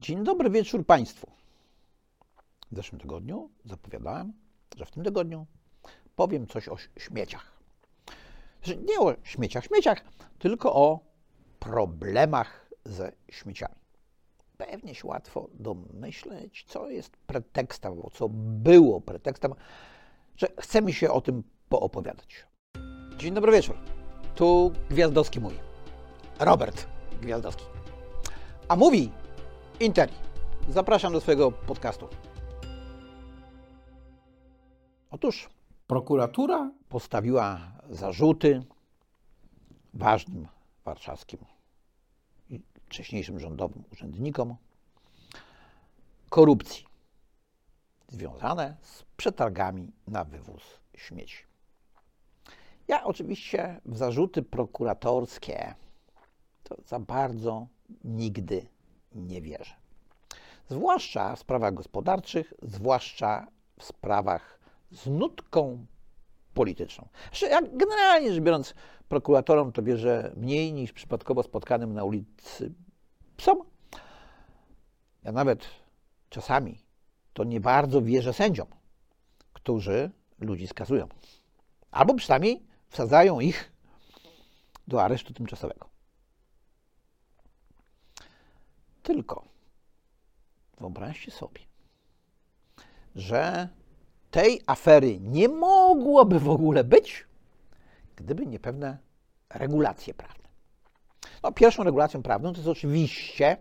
Dzień dobry wieczór Państwu. W zeszłym tygodniu zapowiadałem, że w tym tygodniu powiem coś o śmieciach. Że nie o śmieciach, śmieciach, tylko o problemach ze śmieciami. Pewnie się łatwo domyśleć, co jest pretekstem, albo co było pretekstem, że chce mi się o tym poopowiadać. Dzień dobry wieczór. Tu Gwiazdowski mówi. Robert Gwiazdowski. A mówi Interi. Zapraszam do swojego podcastu. Otóż prokuratura postawiła zarzuty ważnym warszawskim i wcześniejszym rządowym urzędnikom korupcji związane z przetargami na wywóz śmieci. Ja oczywiście w zarzuty prokuratorskie to za bardzo nigdy nie wierzę. Zwłaszcza w sprawach gospodarczych, zwłaszcza w sprawach z nutką polityczną. Znaczy, ja generalnie rzecz biorąc, prokuratorom to wierzę mniej niż przypadkowo spotkanym na ulicy psom. Ja nawet czasami to nie bardzo wierzę sędziom, którzy ludzi skazują. Albo przynajmniej wsadzają ich do aresztu tymczasowego. Tylko wyobraźcie sobie, że tej afery nie mogłoby w ogóle być, gdyby nie pewne regulacje prawne. No, pierwszą regulacją prawną to jest oczywiście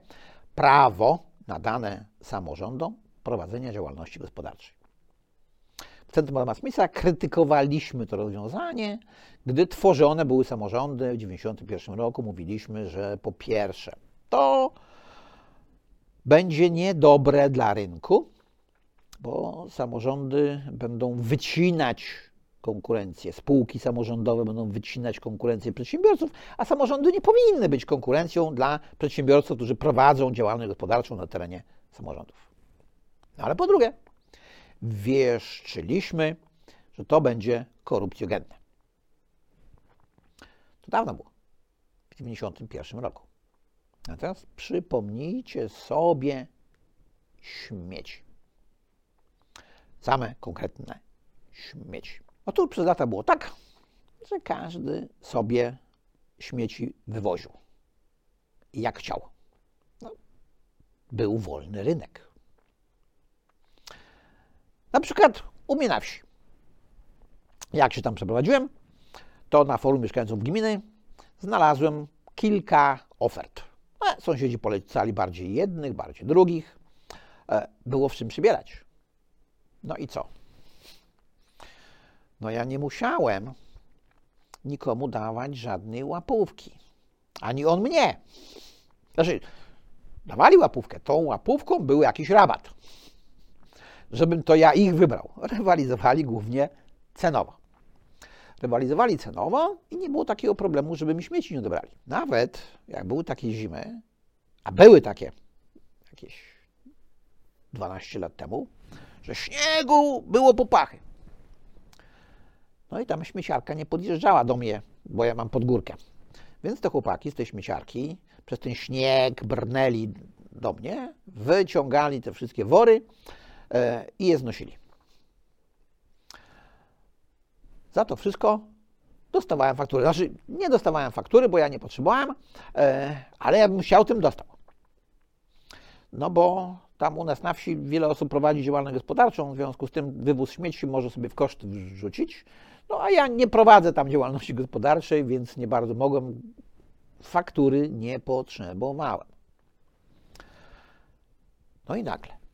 prawo nadane samorządom prowadzenia działalności gospodarczej. W Centrum Adama Smitha krytykowaliśmy to rozwiązanie, gdy tworzone były samorządy w 1991 roku. Mówiliśmy, że po pierwsze, to będzie niedobre dla rynku, bo samorządy będą wycinać konkurencję, spółki samorządowe będą wycinać konkurencję przedsiębiorców, a samorządy nie powinny być konkurencją dla przedsiębiorców, którzy prowadzą działalność gospodarczą na terenie samorządów. No ale po drugie, wieszczyliśmy, że to będzie korupcjogenne. To dawno było, w 1991 roku. A teraz przypomnijcie sobie śmieci. Same konkretne śmieci. Otóż przez lata było tak, że każdy sobie śmieci wywoził. Jak chciał. No, był wolny rynek. Na przykład u mnie na wsi. Jak się tam przeprowadziłem, to na forum mieszkańców gminy znalazłem kilka ofert sąsiedzi polecali bardziej jednych, bardziej drugich. E, było w czym przybierać. No i co? No ja nie musiałem nikomu dawać żadnej łapówki. Ani on mnie. Znaczy, dawali łapówkę. Tą łapówką był jakiś rabat. Żebym to ja ich wybrał. Rywalizowali głównie cenowo rywalizowali cenowo i nie było takiego problemu, żeby mi śmieci nie odebrali. Nawet jak były takie zimy, a były takie jakieś 12 lat temu, że śniegu było po pachy. No i tam śmieciarka nie podjeżdżała do mnie, bo ja mam podgórkę. Więc te chłopaki z tej śmieciarki przez ten śnieg brnęli do mnie, wyciągali te wszystkie wory e, i je znosili. Za to wszystko dostawałem faktury. Znaczy, nie dostawałem faktury, bo ja nie potrzebowałem, e, ale ja bym chciał, tym dostał. No bo tam u nas na wsi wiele osób prowadzi działalność gospodarczą, w związku z tym wywóz śmieci może sobie w koszt wrzucić. No a ja nie prowadzę tam działalności gospodarczej, więc nie bardzo mogłem. Faktury nie potrzebowałem. No i nagle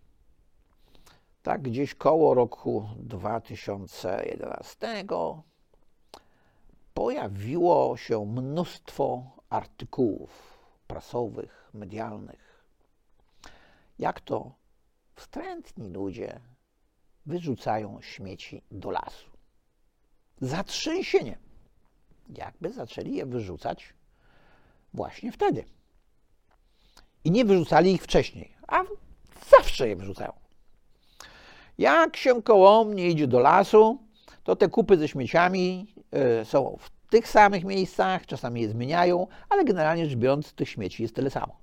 tak gdzieś koło roku 2011 pojawiło się mnóstwo artykułów prasowych, medialnych, jak to wstrętni ludzie wyrzucają śmieci do lasu. Zatrzęsienie. Jakby zaczęli je wyrzucać właśnie wtedy. I nie wyrzucali ich wcześniej, a zawsze je wyrzucają. Jak się koło mnie idzie do lasu, to te kupy ze śmieciami y, są w tych samych miejscach, czasami je zmieniają, ale generalnie rzecz biorąc, tych śmieci jest tyle samo.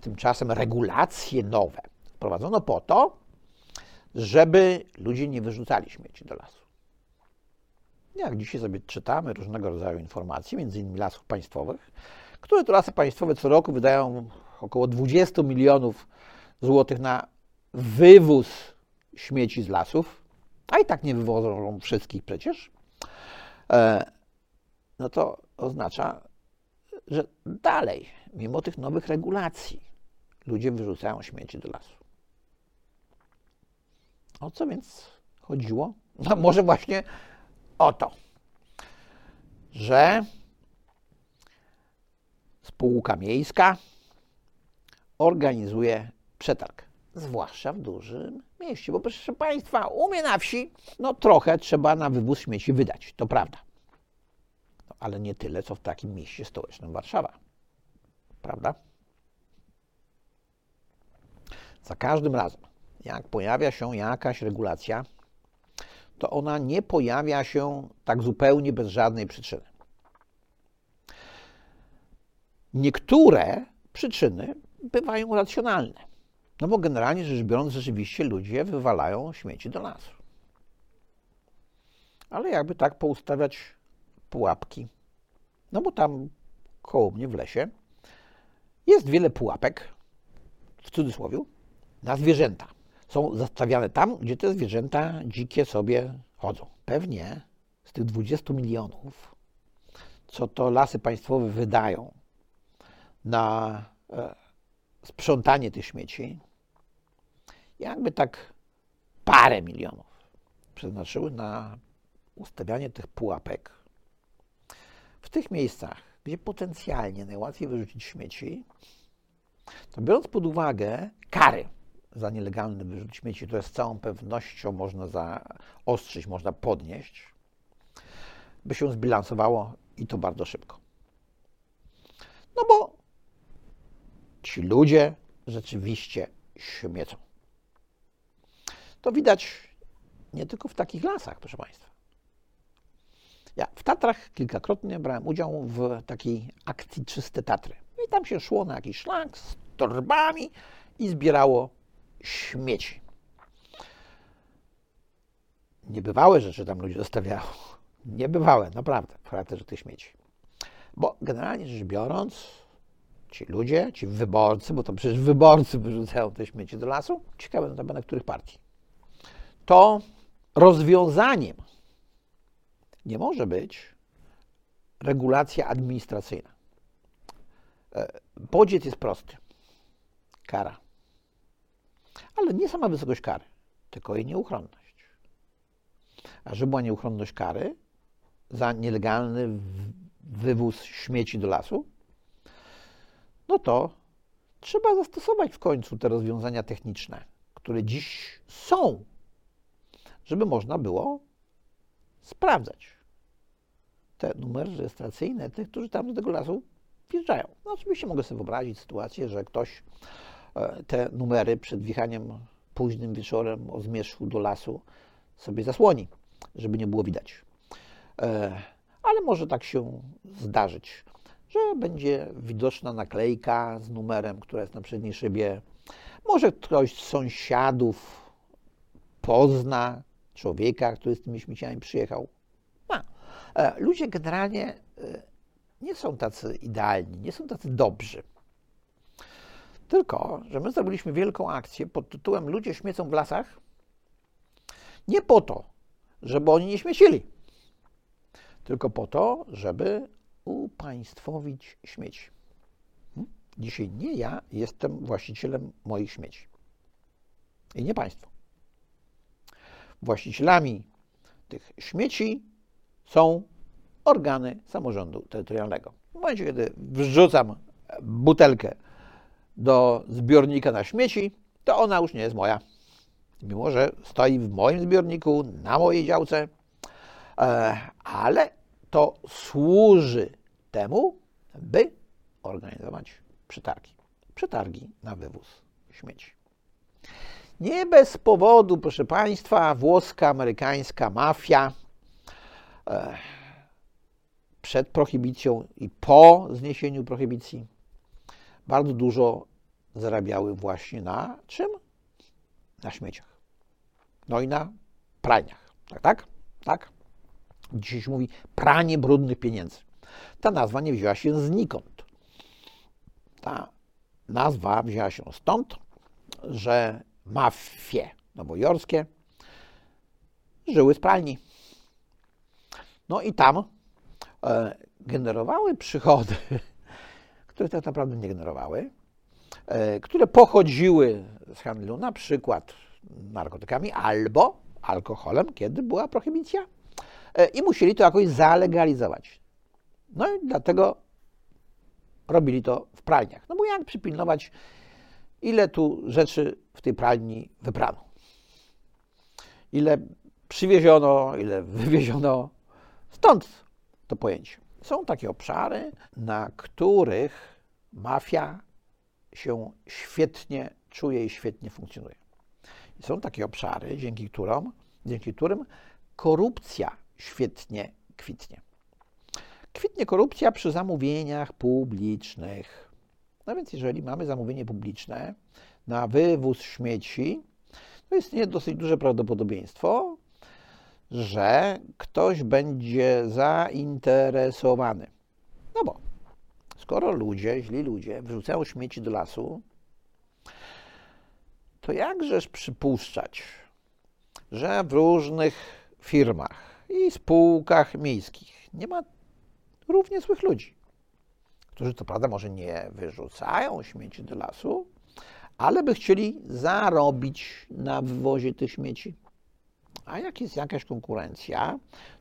tymczasem regulacje nowe wprowadzono po to, żeby ludzie nie wyrzucali śmieci do lasu. Jak dzisiaj sobie czytamy różnego rodzaju informacje, między innymi lasów państwowych, które to lasy państwowe co roku wydają około 20 milionów złotych na wywóz śmieci z lasów, a i tak nie wywożą wszystkich przecież, e, no to oznacza, że dalej, mimo tych nowych regulacji, ludzie wyrzucają śmieci do lasu. O co więc chodziło? No może właśnie o to, że spółka miejska organizuje przetarg, zwłaszcza w dużym mieście, bo proszę Państwa, u mnie na wsi, no trochę trzeba na wywóz śmieci wydać, to prawda. No, ale nie tyle, co w takim mieście stołecznym Warszawa. Prawda? Za każdym razem, jak pojawia się jakaś regulacja, to ona nie pojawia się tak zupełnie bez żadnej przyczyny. Niektóre przyczyny bywają racjonalne. No bo generalnie rzecz biorąc, rzeczywiście ludzie wywalają śmieci do lasu. Ale jakby tak poustawiać pułapki. No bo tam koło mnie w lesie jest wiele pułapek, w cudzysłowie, na zwierzęta. Są zastawiane tam, gdzie te zwierzęta dzikie sobie chodzą. Pewnie z tych 20 milionów, co to lasy państwowe wydają na e, sprzątanie tych śmieci, jakby tak parę milionów przeznaczyły na ustawianie tych pułapek w tych miejscach, gdzie potencjalnie najłatwiej wyrzucić śmieci, to biorąc pod uwagę kary za nielegalny wyrzut śmieci, które z całą pewnością można zaostrzyć, można podnieść, by się zbilansowało i to bardzo szybko. No bo ci ludzie rzeczywiście śmiecą. To widać nie tylko w takich lasach, proszę Państwa. Ja w Tatrach kilkakrotnie brałem udział w takiej akcji Czyste Tatry. I tam się szło na jakiś szlak z torbami i zbierało śmieci. Niebywałe rzeczy tam ludzie zostawiają. Niebywałe, naprawdę, w charakterze tych śmieci. Bo generalnie rzecz biorąc, ci ludzie, ci wyborcy, bo to przecież wyborcy wyrzucają te śmieci do lasu, ciekawe na których partii, to rozwiązaniem nie może być regulacja administracyjna. E, podziec jest prosty. Kara. Ale nie sama wysokość kary, tylko jej nieuchronność. A żeby była nieuchronność kary za nielegalny wywóz śmieci do lasu, no to trzeba zastosować w końcu te rozwiązania techniczne, które dziś są, żeby można było sprawdzać te numery rejestracyjne tych, którzy tam z tego lasu wjeżdżają. No oczywiście mogę sobie wyobrazić sytuację, że ktoś e, te numery przed wjechaniem późnym wieczorem o zmierzchu do lasu sobie zasłoni, żeby nie było widać. E, ale może tak się zdarzyć że będzie widoczna naklejka z numerem, która jest na przedniej szybie. Może ktoś z sąsiadów pozna człowieka, który z tymi śmieciami przyjechał. No. Ludzie generalnie e, nie są tacy idealni, nie są tacy dobrzy. Tylko, że my zrobiliśmy wielką akcję pod tytułem Ludzie śmiecą w lasach nie po to, żeby oni nie śmiecili, tylko po to, żeby upaństwowić śmieci. Hmm? Dzisiaj nie ja jestem właścicielem moich śmieci. I nie państwo. Właścicielami tych śmieci są organy samorządu terytorialnego. W momencie, kiedy wrzucam butelkę do zbiornika na śmieci, to ona już nie jest moja. Mimo, że stoi w moim zbiorniku, na mojej działce, e, ale to służy temu, by organizować przetargi. Przetargi na wywóz śmieci. Nie bez powodu, proszę Państwa, włoska, amerykańska mafia e, przed prohibicją i po zniesieniu prohibicji bardzo dużo zarabiały właśnie na czym? Na śmieciach. No i na praniach. Tak, tak? Tak? Dzisiaj się mówi pranie brudnych pieniędzy. Ta nazwa nie wzięła się znikąd. Ta nazwa wzięła się stąd, że mafie nowojorskie żyły z pralni. No i tam e, generowały przychody, które tak naprawdę nie generowały, e, które pochodziły z handlu na przykład narkotykami albo alkoholem, kiedy była prohibicja e, i musieli to jakoś zalegalizować. No i dlatego robili to w pralniach. No bo jak przypilnować, ile tu rzeczy w tej pralni wyprano? Ile przywieziono, ile wywieziono? Stąd to pojęcie. Są takie obszary, na których mafia się świetnie czuje i świetnie funkcjonuje. Są takie obszary, dzięki którym, dzięki którym korupcja świetnie kwitnie. Kwitnie korupcja przy zamówieniach publicznych. No więc jeżeli mamy zamówienie publiczne na wywóz śmieci, to istnieje dosyć duże prawdopodobieństwo, że ktoś będzie zainteresowany. No bo skoro ludzie, źli ludzie, wrzucają śmieci do lasu, to jakżeż przypuszczać, że w różnych firmach i spółkach miejskich nie ma równie złych ludzi, którzy to prawda może nie wyrzucają śmieci do lasu, ale by chcieli zarobić na wywozie tych śmieci. A jak jest jakaś konkurencja,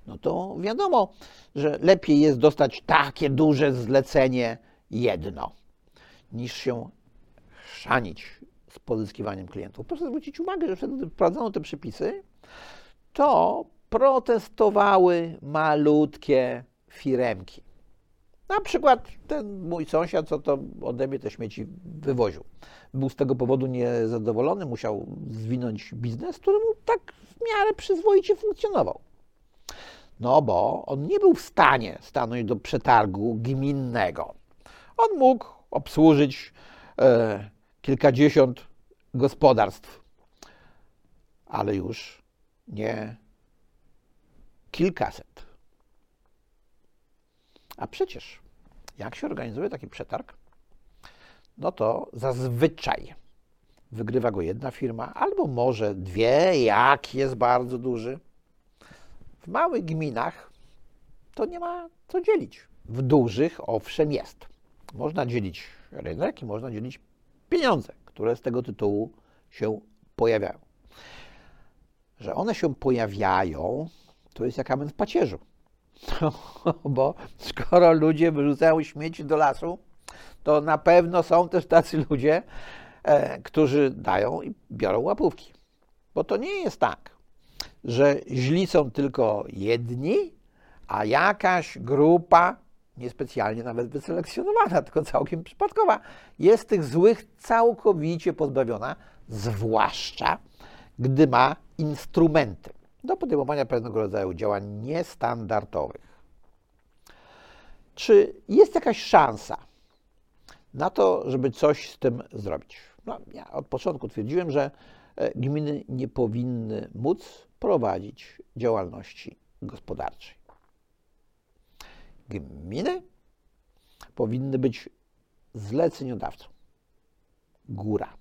no to wiadomo, że lepiej jest dostać takie duże zlecenie jedno, niż się chrzanić z pozyskiwaniem klientów. Proszę zwrócić uwagę, że wtedy, wprowadzono te przepisy, to protestowały malutkie firemki. Na przykład ten mój sąsiad, co to ode mnie te śmieci wywoził. Był z tego powodu niezadowolony, musiał zwinąć biznes, który mu tak w miarę przyzwoicie funkcjonował. No bo on nie był w stanie stanąć do przetargu gminnego. On mógł obsłużyć e, kilkadziesiąt gospodarstw, ale już nie kilkaset. A przecież, jak się organizuje taki przetarg, no to zazwyczaj wygrywa go jedna firma, albo może dwie, jak jest bardzo duży. W małych gminach to nie ma co dzielić. W dużych, owszem, jest. Można dzielić rynek i można dzielić pieniądze, które z tego tytułu się pojawiają. Że one się pojawiają, to jest jak amen w pacierzu. Bo skoro ludzie wyrzucają śmieci do lasu, to na pewno są też tacy ludzie, e, którzy dają i biorą łapówki. Bo to nie jest tak, że źli są tylko jedni, a jakaś grupa, niespecjalnie nawet wyselekcjonowana, tylko całkiem przypadkowa, jest tych złych całkowicie pozbawiona, zwłaszcza gdy ma instrumenty do podejmowania pewnego rodzaju działań niestandardowych. Czy jest jakaś szansa na to, żeby coś z tym zrobić? No, ja od początku twierdziłem, że e, gminy nie powinny móc prowadzić działalności gospodarczej. Gminy powinny być zleceniodawcą. Góra.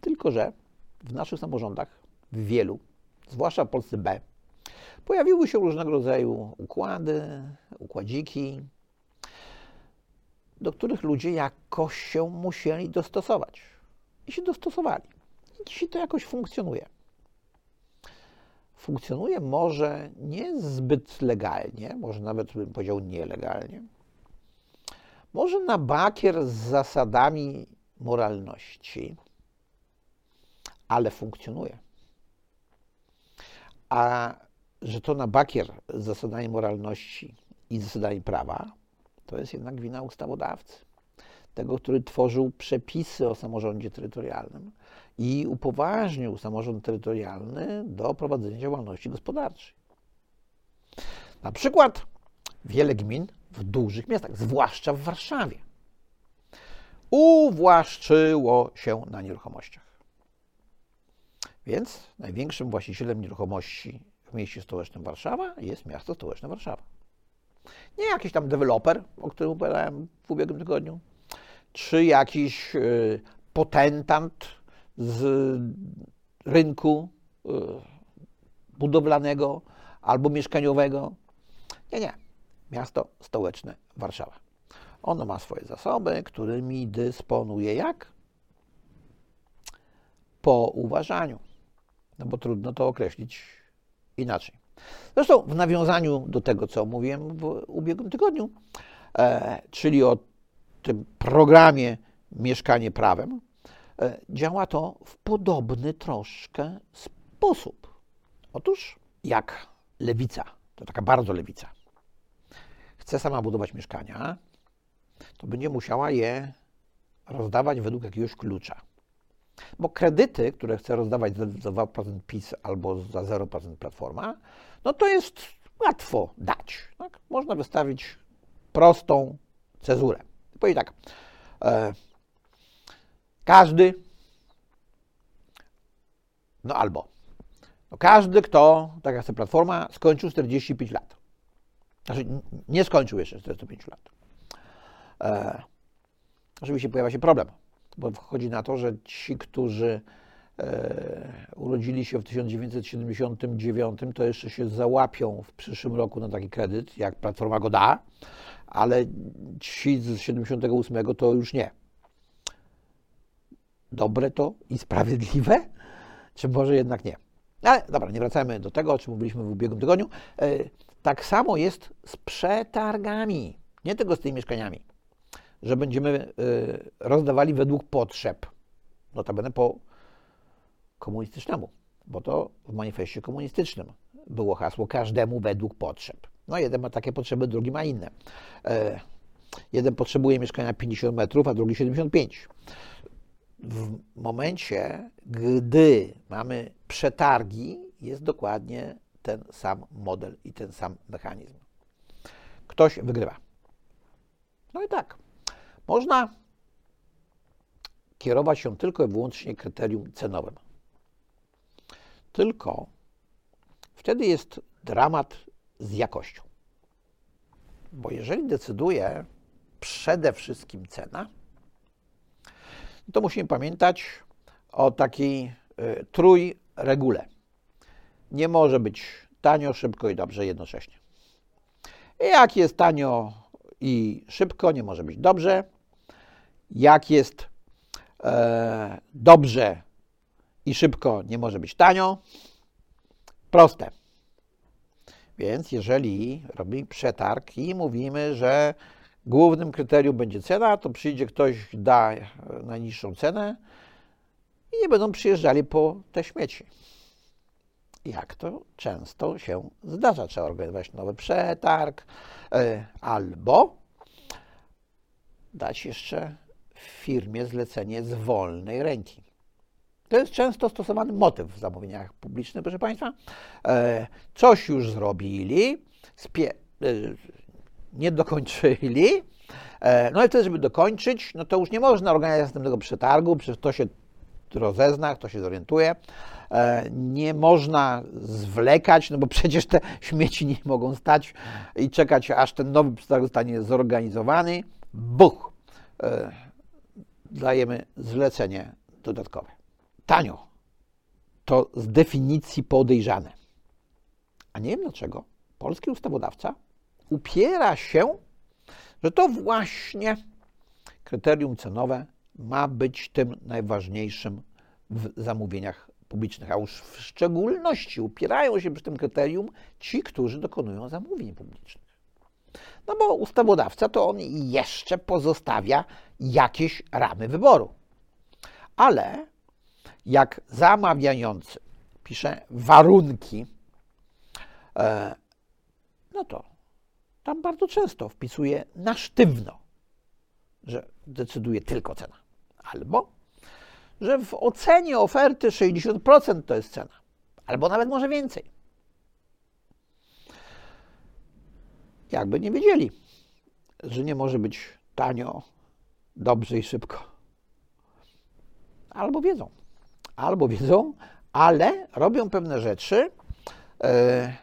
Tylko, że w naszych samorządach, w wielu, zwłaszcza w Polsce B, pojawiły się różnego rodzaju układy, układziki, do których ludzie jakoś się musieli dostosować. I się dostosowali. I dzisiaj to jakoś funkcjonuje. Funkcjonuje może nie zbyt legalnie, może nawet bym powiedział nielegalnie. Może na bakier z zasadami moralności, ale funkcjonuje. A że to na bakier z zasadami moralności i zasadami prawa, to jest jednak wina ustawodawcy. Tego, który tworzył przepisy o samorządzie terytorialnym i upoważnił samorząd terytorialny do prowadzenia działalności gospodarczej. Na przykład wiele gmin w dużych miastach, zwłaszcza w Warszawie, uwłaszczyło się na nieruchomościach. Więc największym właścicielem nieruchomości w mieście stołecznym Warszawa jest miasto stołeczne Warszawa. Nie jakiś tam deweloper, o którym opowiadałem w ubiegłym tygodniu, czy jakiś y, potentant z rynku y, budowlanego albo mieszkaniowego. Nie, nie. Miasto stołeczne Warszawa. Ono ma swoje zasoby, którymi dysponuje jak? Po uważaniu. No bo trudno to określić inaczej. Zresztą w nawiązaniu do tego, co mówiłem w ubiegłym tygodniu, e, czyli o tym programie Mieszkanie prawem, e, działa to w podobny troszkę sposób. Otóż jak lewica, to taka bardzo lewica, chce sama budować mieszkania, to będzie musiała je rozdawać według jakiegoś klucza. Bo kredyty, które chce rozdawać za 2% PiS albo za 0% Platforma, no to jest łatwo dać. Tak? Można wystawić prostą cezurę. Powiedz tak, e, każdy, no albo, no każdy, kto, tak jak chce Platforma, skończył 45 lat. Znaczy, nie skończył jeszcze 45 lat. E, oczywiście pojawia się problem, bo wchodzi na to, że ci, którzy e, urodzili się w 1979, to jeszcze się załapią w przyszłym roku na taki kredyt, jak Platforma go da, ale ci z 78 to już nie. Dobre to i sprawiedliwe? Czy może jednak nie? Ale dobra, nie wracajmy do tego, o czym mówiliśmy w ubiegłym tygodniu. E, tak samo jest z przetargami, nie tylko z tymi mieszkaniami że będziemy y, rozdawali według potrzeb. Notabene po komunistycznemu, bo to w manifestie komunistycznym było hasło każdemu według potrzeb. No jeden ma takie potrzeby, drugi ma inne. E, jeden potrzebuje mieszkania 50 metrów, a drugi 75. W momencie, gdy mamy przetargi, jest dokładnie ten sam model i ten sam mechanizm. Ktoś wygrywa. No i tak. Można kierować się tylko i wyłącznie kryterium cenowym. Tylko wtedy jest dramat z jakością. Bo jeżeli decyduje przede wszystkim cena, to musimy pamiętać o takiej y, trójregule. Nie może być tanio, szybko i dobrze jednocześnie. Jak jest tanio i szybko, nie może być dobrze jak jest e, dobrze i szybko, nie może być tanio. Proste. Więc jeżeli robimy przetarg i mówimy, że głównym kryterium będzie cena, to przyjdzie ktoś, da najniższą cenę i nie będą przyjeżdżali po te śmieci. Jak to często się zdarza. Trzeba organizować nowy przetarg e, albo dać jeszcze firmie zlecenie z wolnej ręki. To jest często stosowany motyw w zamówieniach publicznych, proszę Państwa. E, coś już zrobili, e, nie dokończyli, e, no i wtedy, żeby dokończyć, no to już nie można organizować następnego przetargu, przecież to się rozezna, kto się zorientuje. Nie można zwlekać, no bo przecież te śmieci nie mogą stać i czekać, aż ten nowy przetarg zostanie zorganizowany. Buch! Dajemy zlecenie dodatkowe. Tanio to z definicji podejrzane. A nie wiem dlaczego polski ustawodawca upiera się, że to właśnie kryterium cenowe ma być tym najważniejszym w zamówieniach publicznych, a już w szczególności upierają się przy tym kryterium ci, którzy dokonują zamówień publicznych. No bo ustawodawca to on jeszcze pozostawia jakieś ramy wyboru. Ale jak zamawiający pisze warunki, e, no to tam bardzo często wpisuje na sztywno, że decyduje tylko cena. Albo, że w ocenie oferty 60% to jest cena. Albo nawet może więcej. Jakby nie wiedzieli, że nie może być tanio dobrze i szybko. Albo wiedzą, albo wiedzą, ale robią pewne rzeczy e,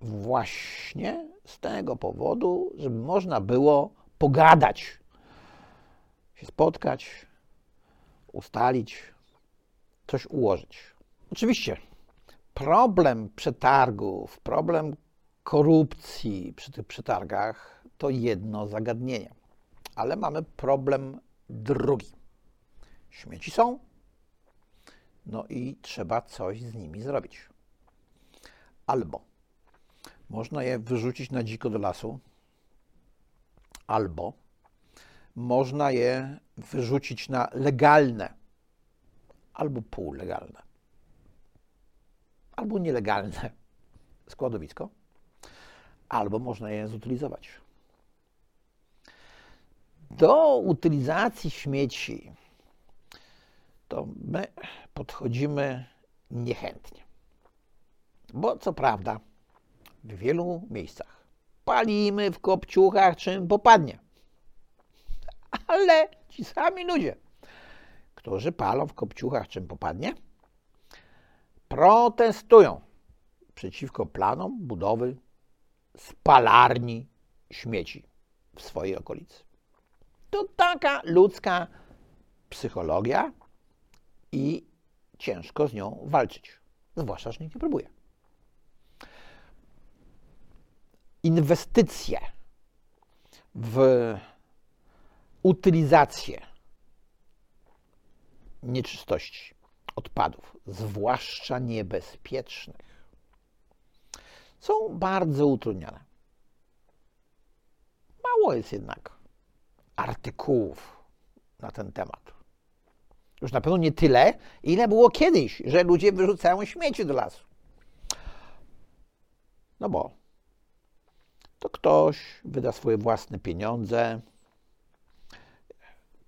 właśnie z tego powodu, żeby można było pogadać, się spotkać, ustalić, coś ułożyć. Oczywiście problem przetargów, problem korupcji przy tych przetargach to jedno zagadnienie, ale mamy problem drugi. Śmieci są, no i trzeba coś z nimi zrobić. Albo można je wyrzucić na dziko do lasu, albo można je wyrzucić na legalne albo półlegalne, albo nielegalne składowisko, albo można je zutylizować. Do utylizacji śmieci to my podchodzimy niechętnie. Bo co prawda, w wielu miejscach palimy w kopciuchach czym popadnie. Ale ci sami ludzie, którzy palą w kopciuchach czym popadnie, protestują przeciwko planom budowy spalarni śmieci w swojej okolicy. To taka ludzka psychologia i ciężko z nią walczyć, zwłaszcza, że nikt nie próbuje. Inwestycje w utylizację nieczystości, odpadów, zwłaszcza niebezpiecznych, są bardzo utrudniane. Mało jest jednak artykułów na ten temat. Już na pewno nie tyle, ile było kiedyś, że ludzie wyrzucają śmieci do lasu. No bo to ktoś wyda swoje własne pieniądze.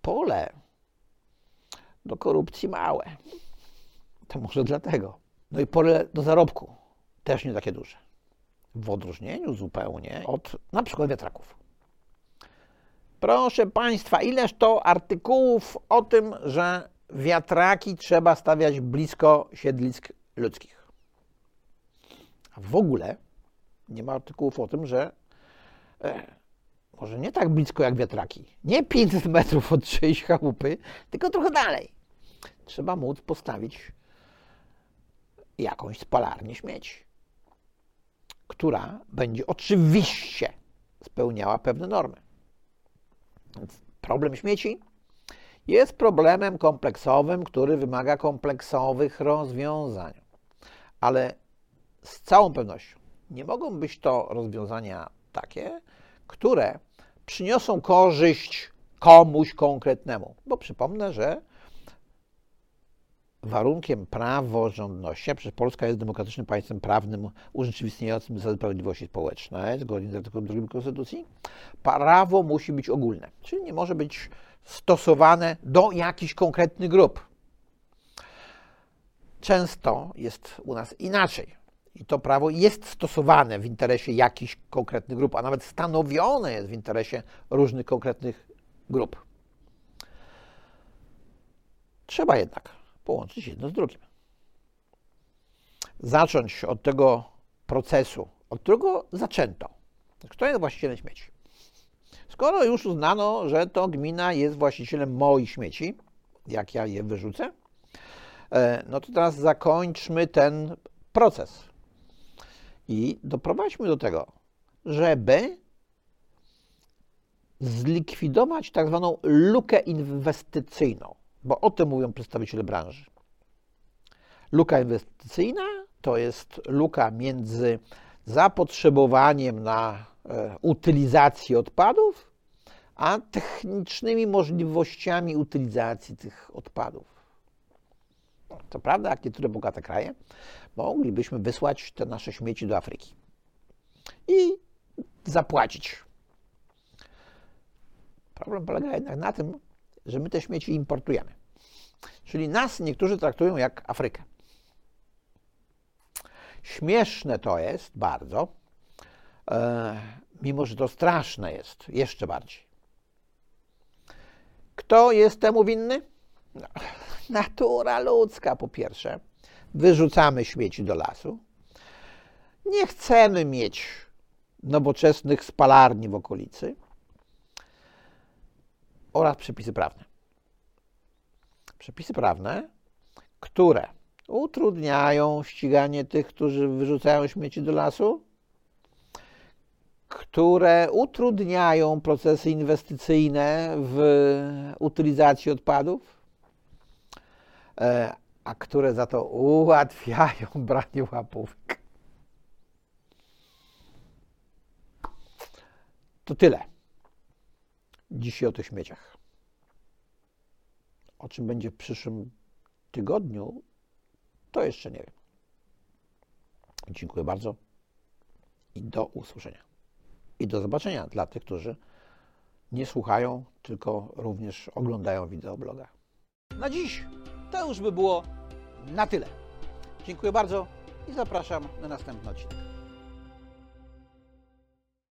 Pole do korupcji małe. To może dlatego. No i pole do zarobku też nie takie duże. W odróżnieniu zupełnie od na przykład wiatraków. Proszę Państwa, ileż to artykułów o tym, że wiatraki trzeba stawiać blisko siedlisk ludzkich. A w ogóle nie ma artykułów o tym, że e, może nie tak blisko jak wiatraki, nie 500 metrów od czyjejś chałupy, tylko trochę dalej. Trzeba móc postawić jakąś spalarnię śmieci, która będzie oczywiście spełniała pewne normy. Więc problem śmieci jest problemem kompleksowym, który wymaga kompleksowych rozwiązań. Ale z całą pewnością nie mogą być to rozwiązania takie, które przyniosą korzyść komuś konkretnemu. Bo przypomnę, że warunkiem praworządności, przecież Polska jest demokratycznym państwem prawnym urzeczywistniającym zasady sprawiedliwości społecznej, zgodnie z artykułem 2 Konstytucji, prawo musi być ogólne, czyli nie może być stosowane do jakichś konkretnych grup. Często jest u nas inaczej. I to prawo jest stosowane w interesie jakichś konkretnych grup, a nawet stanowione jest w interesie różnych konkretnych grup. Trzeba jednak połączyć jedno z drugim. Zacząć od tego procesu, od którego zaczęto. Kto jest właścicielem śmieci? Skoro już uznano, że to gmina jest właścicielem moich śmieci, jak ja je wyrzucę, e, no to teraz zakończmy ten proces i doprowadźmy do tego, żeby zlikwidować tak zwaną lukę inwestycyjną, bo o tym mówią przedstawiciele branży. Luka inwestycyjna to jest luka między zapotrzebowaniem na e, utylizację odpadów, a technicznymi możliwościami utylizacji tych odpadów. To prawda, jak niektóre bogate kraje, moglibyśmy wysłać te nasze śmieci do Afryki i zapłacić. Problem polega jednak na tym, że my te śmieci importujemy. Czyli nas niektórzy traktują jak Afrykę. Śmieszne to jest bardzo, e, mimo że to straszne jest jeszcze bardziej. Kto jest temu winny? No, natura ludzka, po pierwsze. Wyrzucamy śmieci do lasu. Nie chcemy mieć nowoczesnych spalarni w okolicy oraz przepisy prawne. Przepisy prawne, które utrudniają ściganie tych, którzy wyrzucają śmieci do lasu, które utrudniają procesy inwestycyjne w utylizacji odpadów, e, a które za to ułatwiają branie łapówek. To tyle. Dzisiaj o tych śmieciach. O czym będzie w przyszłym tygodniu, to jeszcze nie wiem. Dziękuję bardzo i do usłyszenia. I do zobaczenia dla tych, którzy nie słuchają, tylko również oglądają wideobloga. Na dziś to już by było na tyle. Dziękuję bardzo i zapraszam na następny odcinek.